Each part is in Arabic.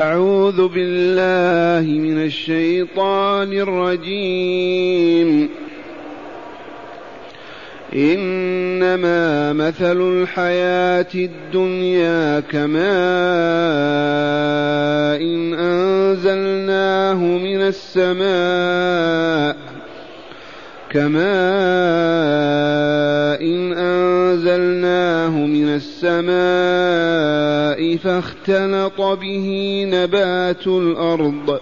أعوذ بالله من الشيطان الرجيم. إنما مثل الحياة الدنيا كماء إن أنزلناه من السماء كماء إن أنزلناه من السماء فاختلط به نبات الأرض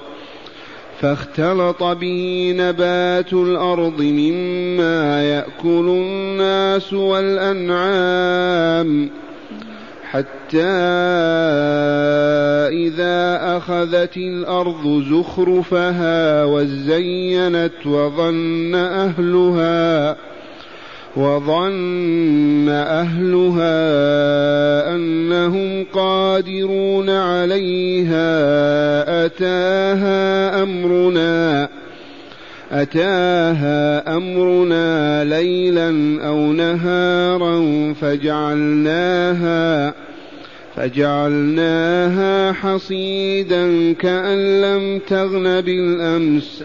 فاختلط به نبات الأرض مما يأكل الناس والأنعام حتى إذا أخذت الأرض زخرفها وزينت وظن أهلها. وظن أهلها أنهم قادرون عليها أتاها أمرنا أتاها أمرنا ليلا أو نهارا فجعلناها فجعلناها حصيدا كأن لم تغن بالأمس.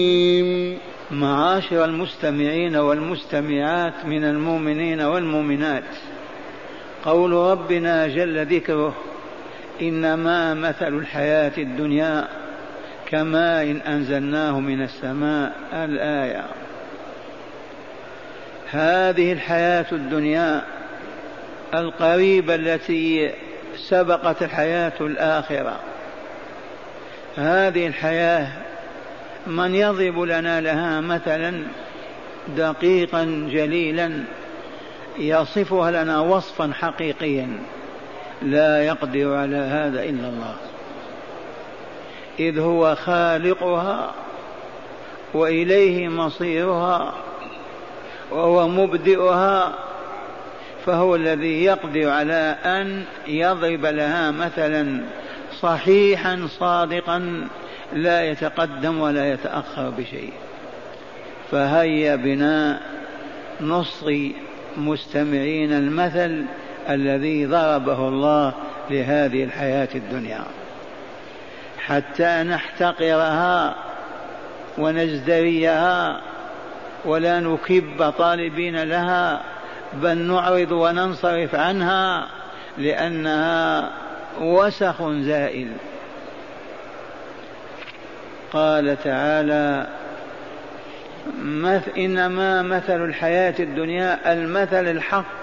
معاشر المستمعين والمستمعات من المؤمنين والمؤمنات. قول ربنا جل ذكره إنما مثل الحياة الدنيا كماء إن أنزلناه من السماء الآية. هذه الحياة الدنيا القريبة التي سبقت الحياة الآخرة. هذه الحياة من يضرب لنا لها مثلا دقيقا جليلا يصفها لنا وصفا حقيقيا. لا يقدر على هذا إلا الله. إذ هو خالقها وإليه مصيرها وهو مبدئها فهو الذي يقدر على أن يضرب لها مثلا صحيحا صادقا لا يتقدم ولا يتأخر بشيء. فهيا بنا نصغي مستمعين المثل الذي ضربه الله لهذه الحياة الدنيا. حتى نحتقرها ونزدريها ولا نكب طالبين لها بل نعرض وننصرف عنها لأنها وسخ زائل. قال تعالى إنما مثل الحياة الدنيا المثل الحق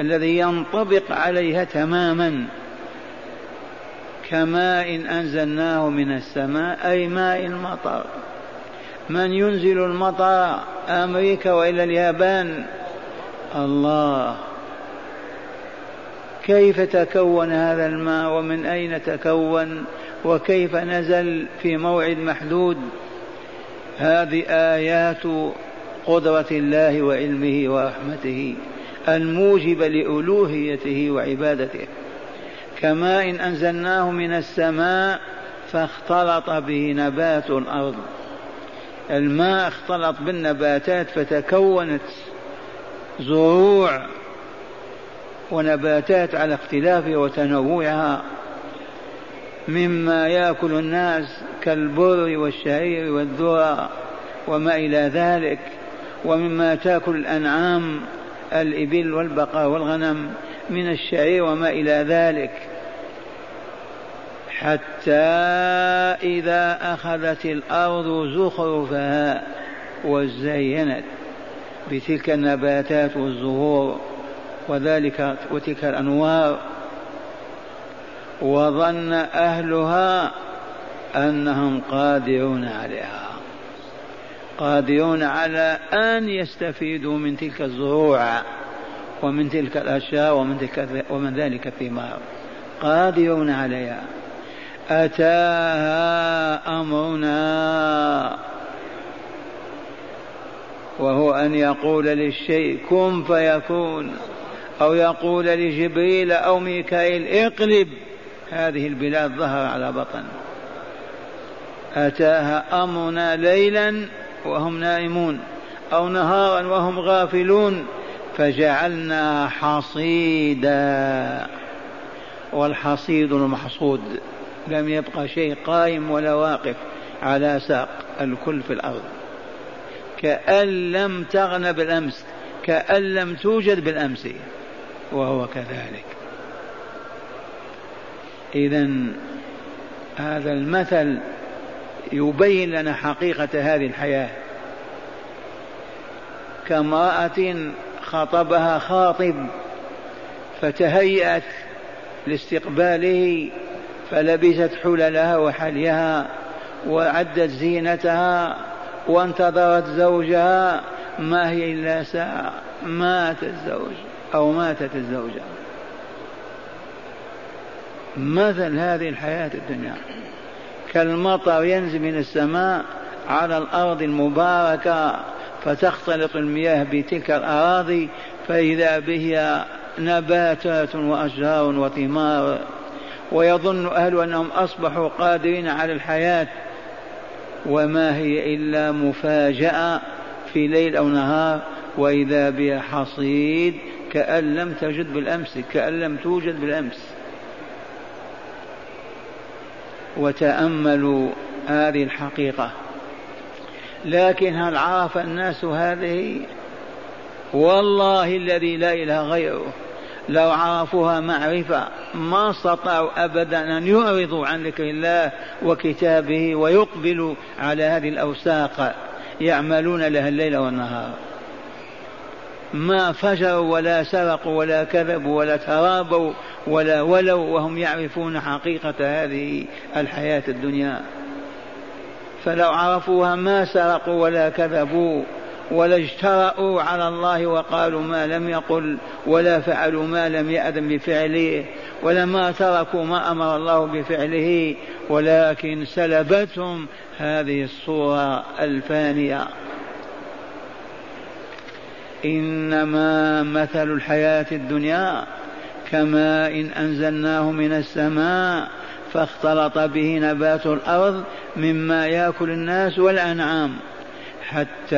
الذي ينطبق عليها تماما. كماء أنزلناه من السماء أي ماء المطر. من ينزل المطر؟ أمريكا وإلى اليابان. الله. كيف تكون هذا الماء ومن أين تكون؟ وكيف نزل في موعد محدود هذه آيات قدرة الله وعلمه ورحمته الموجبة لألوهيته وعبادته. كماء إن أنزلناه من السماء فاختلط به نبات الأرض. الماء اختلط بالنباتات فتكونت زروع ونباتات على اختلافها وتنوعها. مما يأكل الناس كالبر والشعير والذرة وما إلى ذلك ومما تأكل الأنعام الإبل والبقر والغنم من الشعير وما إلى ذلك. حتى إذا أخذت الأرض زخرفها وزينت بتلك النباتات والزهور وذلك وتلك الأنوار. وظن أهلها أنهم قادرون عليها. قادرون على أن يستفيدوا من تلك الزروع ومن تلك الأشياء ومن, تلك ومن ذلك الثمار. قادرون عليها. أتاها أمرنا. وهو أن يقول للشيء كن فيكون. أو يقول لجبريل أو ميكائيل اقلب. هذه البلاد ظهر على بطن. أتاها أمرنا ليلا وهم نائمون أو نهارا وهم غافلون فجعلنا حصيدا. والحصيد المحصود لم يبقى شيء قائم ولا واقف على ساق الكل في الأرض. كأن لم تغن بالأمس كأن لم توجد بالأمس وهو كذلك. إذا هذا المثل يبين لنا حقيقة هذه الحياة. كامرأة خطبها خاطب فتهيأت لاستقباله فلبست حللها وحليها وعدت زينتها وانتظرت زوجها ما هي إلا ساعة مات الزوج أو ماتت الزوجة. مثل هذه الحياة الدنيا. كالمطر ينزل من السماء على الأرض المباركة فتختلط المياه بتلك الأراضي فإذا به نباتات وأشجار وثمار. ويظن أهل أنهم أصبحوا قادرين على الحياة. وما هي إلا مفاجأة في ليل أو نهار وإذا بها حصيد كأن لم تجد بالأمس كأن لم توجد بالأمس. وتأملوا هذه الحقيقة. لكن هل عرف الناس هذه؟ والله الذي لا إله غيره. لو عرفوها معرفة ما استطاعوا أبدا أن يعرضوا عن ذكر الله وكتابه ويقبلوا على هذه الأوساق. يعملون لها الليل والنهار. ما فجروا ولا سرقوا ولا كذبوا ولا ترابوا ولا ولوا وهم يعرفون حقيقة هذه الحياة الدنيا. فلو عرفوها ما سرقوا ولا كذبوا ولا اجترأوا على الله وقالوا ما لم يقل ولا فعلوا ما لم يأذن بفعله ولما تركوا ما أمر الله بفعله ولكن سلبتهم هذه الصورة الفانية. إنما مثل الحياة الدنيا كماء إن أنزلناه من السماء فاختلط به نبات الأرض مما يأكل الناس والأنعام. حتى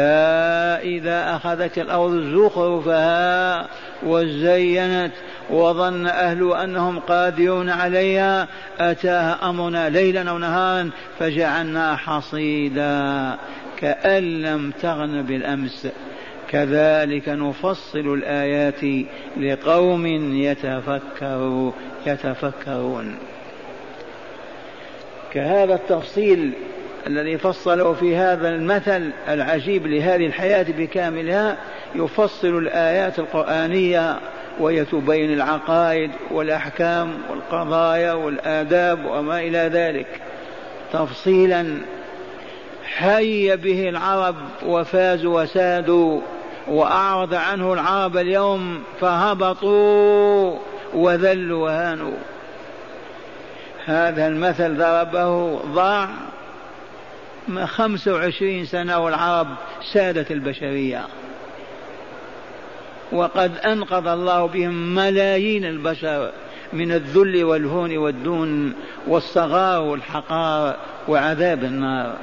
إذا أخذت الأرض زخرفها وزينت وظن أهل أنهم قادرون عليها أتاها أمرنا ليلا أو نهارا فجعلنا حصيدا كأن لم تغن بالأمس. كذلك نفصل الآيات لقوم يتفكروا يتفكرون. كهذا التفصيل الذي فصله في هذا المثل العجيب لهذه الحياة بكاملها يفصل الآيات القرآنية وهي تبين العقائد والأحكام والقضايا والآداب وما إلى ذلك. تفصيلا حي به العرب وفازوا وسادوا وأعرض عنه العرب اليوم فهبطوا وذلوا وهانوا. هذا المثل ضربه ضاع خمسة وعشرين سنة والعرب سادة البشرية. وقد أنقذ الله بهم ملايين البشر من الذل والهون والدون والصغار والحقار وعذاب النار.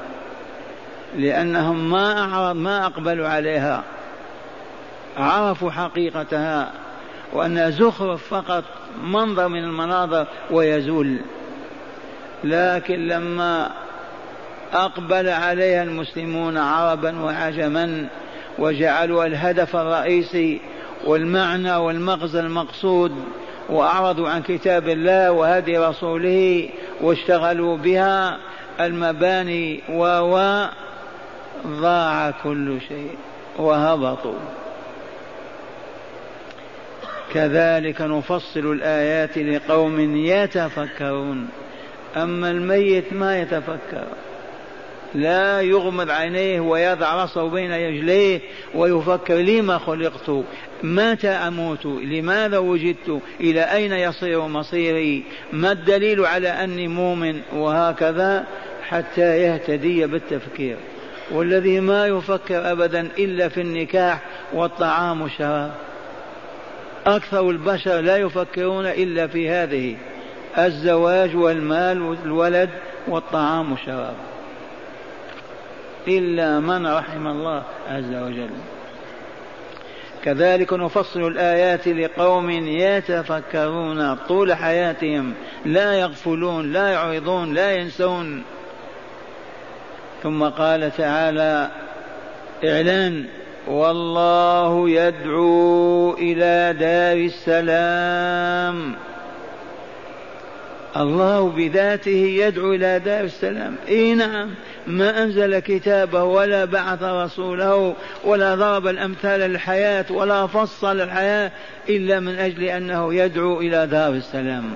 لأنهم ما أعرض ما أقبلوا عليها. عرفوا حقيقتها وأنها زخرف فقط منظر من المناظر ويزول. لكن لما أقبل عليها المسلمون عربا وعجما وجعلوا الهدف الرئيسي والمعنى والمغزى المقصود وأعرضوا عن كتاب الله وهدي رسوله واشتغلوا بها المباني و ضاع كل شيء وهبطوا. كذلك نفصل الآيات لقوم يتفكرون. أما الميت ما يتفكر. لا يغمض عينيه ويضع رأسه بين رجليه ويفكر لما خلقت؟ متى أموت؟ لماذا وجدت؟ إلى أين يصير مصيري؟ ما الدليل على أني مؤمن؟ وهكذا حتى يهتدي بالتفكير. والذي ما يفكر أبدا إلا في النكاح والطعام والشراب. أكثر البشر لا يفكرون إلا في هذه الزواج والمال والولد والطعام والشراب. إلا من رحم الله عز وجل. كذلك نفصل الآيات لقوم يتفكرون طول حياتهم لا يغفلون لا يعرضون لا ينسون. ثم قال تعالى إعلان والله يدعو إلى دار السلام. الله بذاته يدعو إلى دار السلام. إي نعم ما أنزل كتابه ولا بعث رسوله ولا ضرب الأمثال الحياة ولا فصل الحياة إلا من أجل أنه يدعو إلى دار السلام.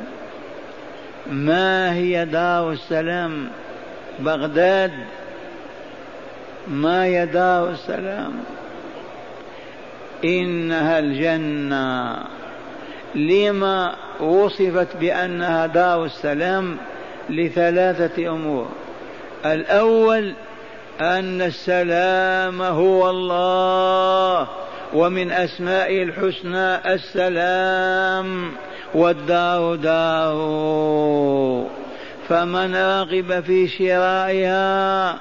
ما هي دار السلام؟ بغداد. ما هي دار السلام؟ إنها الجنة. لما وصفت بأنها دار السلام لثلاثة أمور. الأول أن السلام هو الله ومن أسمائه الحسنى السلام والدار دار. فمن راغب في شرائها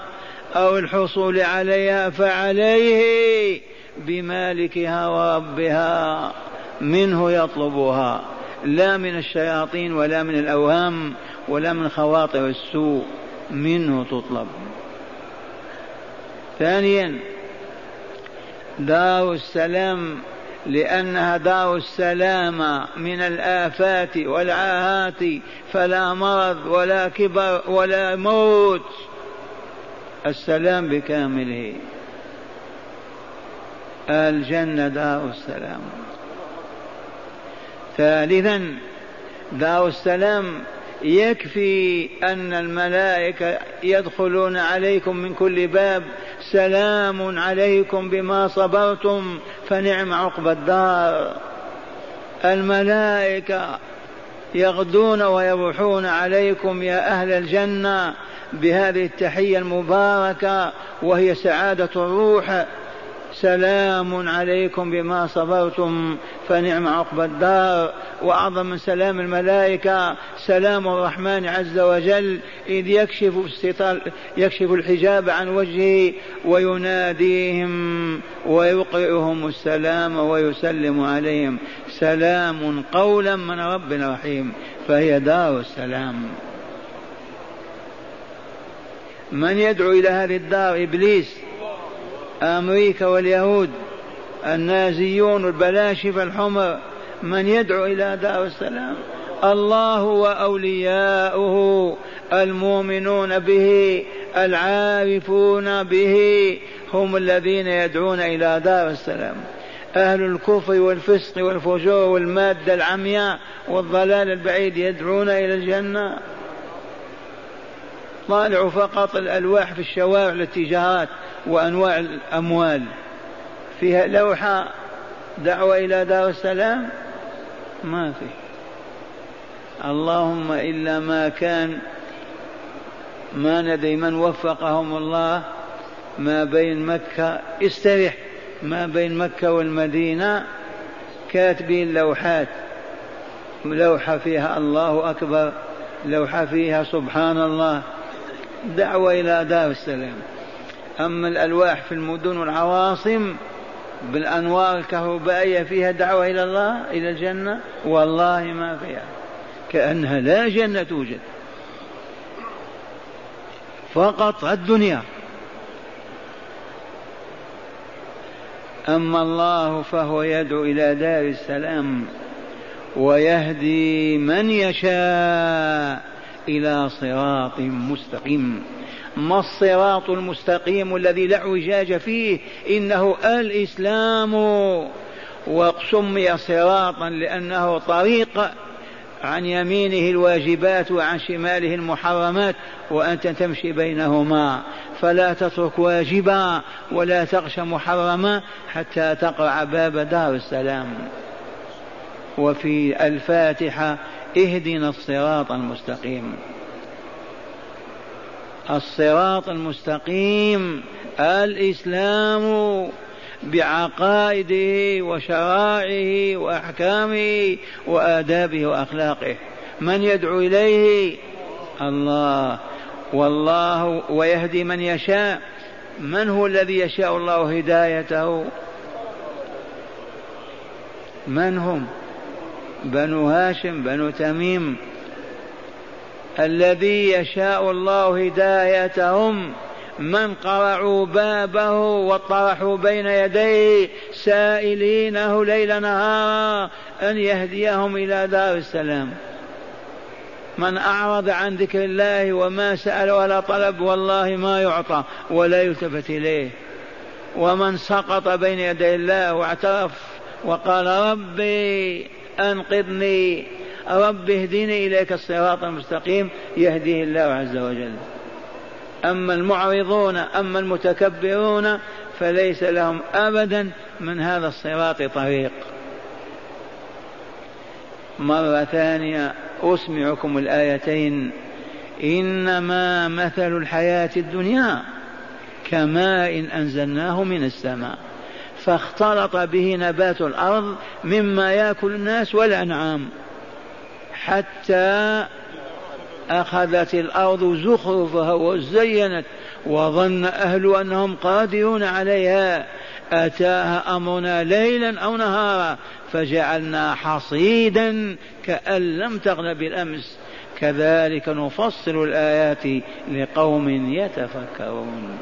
أو الحصول عليها فعليه بمالكها وربها منه يطلبها. لا من الشياطين ولا من الأوهام ولا من خواطر السوء منه تطلب. ثانيا دار السلام لأنها دار السلامة من الآفات والعاهات فلا مرض ولا كبر ولا موت. السلام بكامله. الجنة دار السلام. ثالثا دار السلام يكفي أن الملائكة يدخلون عليكم من كل باب. سلام عليكم بما صبرتم فنعم عقب الدار. الملائكة يغدون ويروحون عليكم يا أهل الجنة بهذه التحية المباركة وهي سعادة الروح. سلام عليكم بما صبرتم فنعم عقب الدار. وأعظم من سلام الملائكة سلام الرحمن عز وجل إذ يكشف يكشف الحجاب عن وجهه ويناديهم ويقرئهم السلام ويسلم عليهم. سلام قولا من رب رحيم فهي دار السلام. من يدعو إلى هذه الدار؟ إبليس. أمريكا واليهود النازيون البلاشفة الحمر من يدعو إلى دار السلام الله وأولياؤه المؤمنون به العارفون به هم الذين يدعون إلى دار السلام. أهل الكفر والفسق والفجور والمادة العمياء والضلال البعيد يدعون إلى الجنة. طالعوا فقط الألواح في الشوارع الاتجاهات وأنواع الأموال. فيها لوحة دعوة إلى دار السلام؟ ما في. اللهم إلا ما كان ما ندري من وفقهم الله ما بين مكة استرح ما بين مكة والمدينة. كاتبين لوحات لوحة فيها الله أكبر لوحة فيها سبحان الله. دعوة إلى دار السلام. أما الألواح في المدن والعواصم بالأنوار الكهربائية فيها دعوة إلى الله إلى الجنة؟ والله ما فيها. كأنها لا جنة توجد. فقط الدنيا. أما الله فهو يدعو إلى دار السلام ويهدي من يشاء. إلى صراط مستقيم. ما الصراط المستقيم الذي لا اعوجاج فيه؟ إنه الإسلام. وسمي صراطا لأنه طريق عن يمينه الواجبات وعن شماله المحرمات وانت تمشي بينهما. فلا تترك واجبا ولا تغش محرما حتى تقرع باب دار السلام. وفي الفاتحة اهدنا الصراط المستقيم. الصراط المستقيم الإسلام بعقائده وشرائعه وأحكامه وآدابه وأخلاقه. من يدعو إليه؟ الله. والله ويهدي من يشاء. من هو الذي يشاء الله هدايته؟ من هم؟ بنو هاشم بنو تميم الذي يشاء الله هدايتهم. من قرعوا بابه وطرحوا بين يديه سائلينه ليل نهارا أن يهديهم إلى دار السلام. من أعرض عن ذكر الله وما سأل ولا طلب والله ما يعطى ولا يلتفت إليه. ومن سقط بين يدي الله واعترف وقال ربي أنقذني رب اهدني إليك الصراط المستقيم يهديه الله عز وجل. أما المعرضون أما المتكبرون فليس لهم ابدا من هذا الصراط طريق. مرة ثانية أسمعكم الآيتين. إنما مثل الحياة الدنيا كماء أنزلناه من السماء. فاختلط به نبات الأرض مما يأكل الناس والأنعام. حتى أخذت الأرض زخرفها وزينت وظن أهل أنهم قادرون عليها. أتاها أمرنا ليلا أو نهارا فجعلنا حصيدا كأن لم تغن بالأمس. كذلك نفصل الآيات لقوم يتفكرون.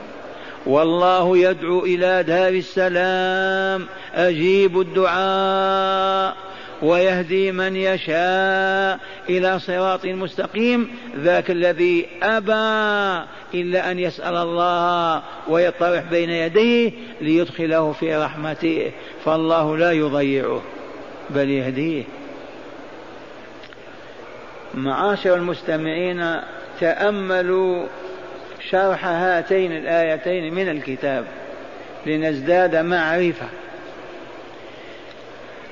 والله يدعو إلى دار السلام. أجيبوا الدعاء ويهدي من يشاء إلى صراط مستقيم. ذاك الذي أبى إلا أن يسأل الله ويطرح بين يديه ليدخله في رحمته. فالله لا يضيعه بل يهديه. معاشر المستمعين تأملوا شرح هاتين الآيتين من الكتاب لنزداد معرفة.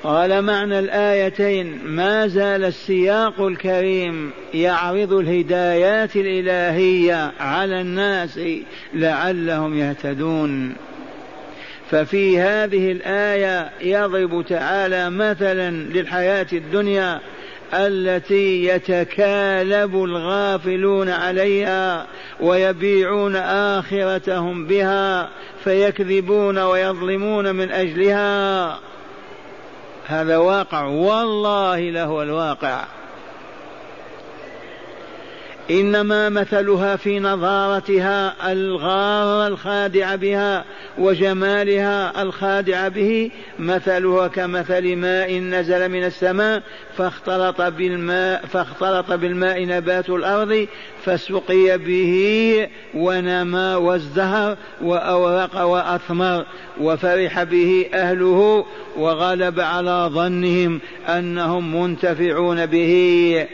قال معنى الآيتين ما زال السياق الكريم يعرض الهدايات الإلهية على الناس لعلهم يهتدون. ففي هذه الآية يضرب تعالى مثلا للحياة الدنيا التي يتكالب الغافلون عليها ويبيعون آخرتهم بها فيكذبون ويظلمون من أجلها. هذا واقع والله لهو الواقع. إنما مثلها في نظارتها الغار الخادع بها وجمالها الخادع به مثلها كمثل ماء نزل من السماء فاختلط بالماء فاختلط بالماء نبات الأرض فسقي به ونمى وازدهر وأورق وأثمر وفرح به أهله وغلب على ظنهم أنهم منتفعون به.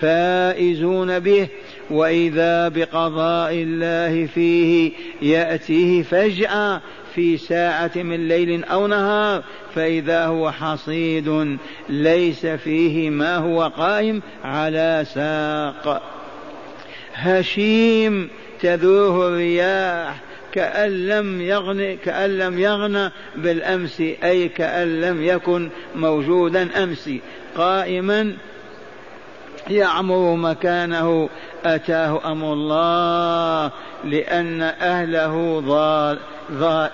فائزون به وإذا بقضاء الله فيه يأتيه فجأة في ساعة من ليل أو نهار فإذا هو حصيد ليس فيه ما هو قائم على ساق. هشيم تذوه الرياح كأن لم يغن كأن لم يغن بالأمس أي كأن لم يكن موجودا أمس. قائما يعمر مكانه أتاه أمر الله لأن أهله ضال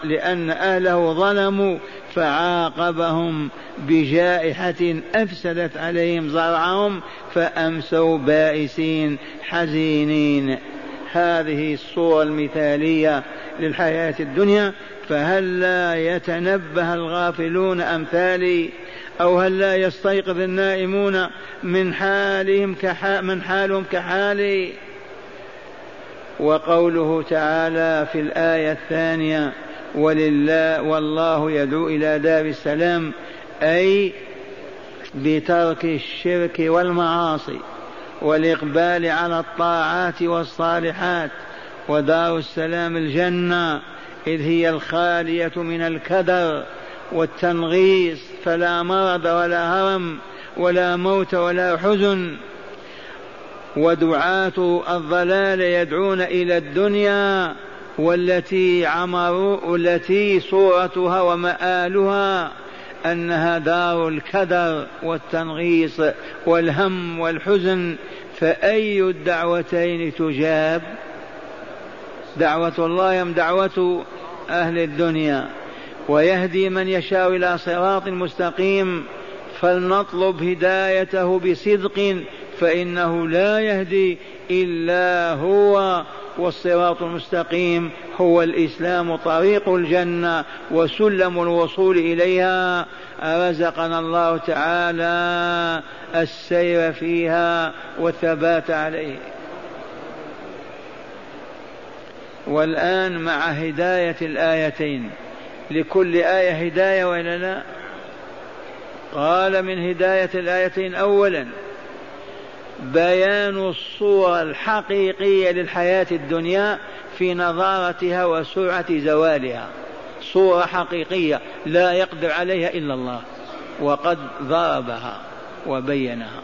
لأن أهله ظلموا فعاقبهم بجائحة أفسدت عليهم زرعهم فأمسوا بائسين حزينين. هذه الصورة المثالية للحياة الدنيا فهل لا يتنبه الغافلون أمثالي؟ أو هل لا يستيقظ النائمون من حالهم كحال من حالهم كحالي وقوله تعالى في الآية الثانية ولله والله يدعو إلى دار السلام أي بترك الشرك والمعاصي والإقبال على الطاعات والصالحات ودار السلام الجنة إذ هي الخالية من الكدر. والتنغيص فلا مرض ولا هرم ولا موت ولا حزن. ودعاة الضلال يدعون إلى الدنيا والتي عمروا والتي صورتها ومآلها أنها دار الكدر والتنغيص والهم والحزن. فأي الدعوتين تجاب؟ دعوة الله أم دعوة أهل الدنيا؟ ويهدي من يشاء إلى صراط مستقيم فلنطلب هدايته بصدق فإنه لا يهدي إلا هو والصراط المستقيم هو الإسلام طريق الجنة وسلم الوصول إليها. رزقنا الله تعالى السير فيها والثبات عليه. والآن مع هداية الآيتين. لكل آية هداية وإلا لا قال من هداية الآيتين أولا بيان الصورة الحقيقية للحياة الدنيا في نظارتها وسرعة زوالها. صورة حقيقية لا يقدر عليها إلا الله وقد ضربها وبينها.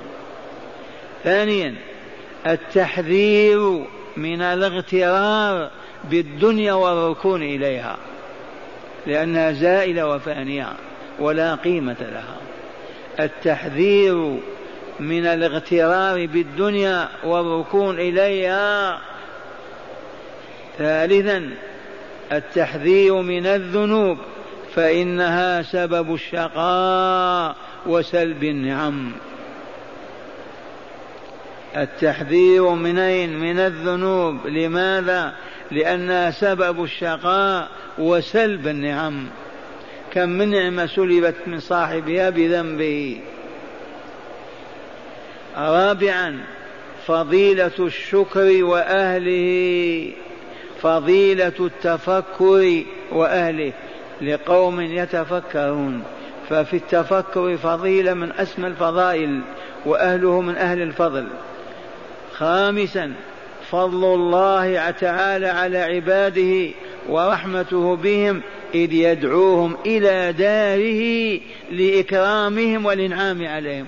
ثانيا التحذير من الاغترار بالدنيا والركون إليها. لأنها زائلة وفانية ولا قيمة لها. التحذير من الاغترار بالدنيا والركون إليها. ثالثا التحذير من الذنوب فإنها سبب الشقاء وسلب النعم. التحذير من أين؟ من الذنوب. لماذا؟ لأنها سبب الشقاء وسلب النعم. كم من نعمة سلبت من صاحبها بذنبه. رابعا فضيلة الشكر وأهله. فضيلة التفكر وأهله. لقوم يتفكرون. ففي التفكر فضيلة من أسمى الفضائل وأهله من أهل الفضل. خامسا فضل الله تعالى على عباده ورحمته بهم إذ يدعوهم إلى داره لإكرامهم والإنعام عليهم.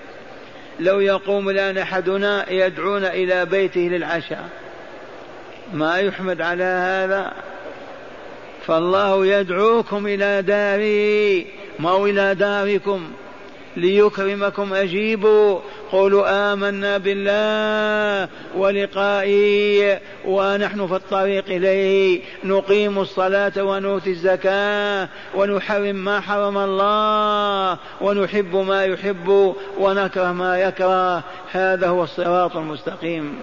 لو يقوم الآن أحدنا يدعونا إلى بيته للعشاء ما يحمد على هذا؟ فالله يدعوكم إلى داره ما إلى داركم؟ ليكرمكم أجيبوا. قولوا آمنا بالله ولقائه ونحن في الطريق إليه. نقيم الصلاة ونؤتي الزكاة ونحرم ما حرم الله ونحب ما يحب ونكره ما يكره. هذا هو الصراط المستقيم.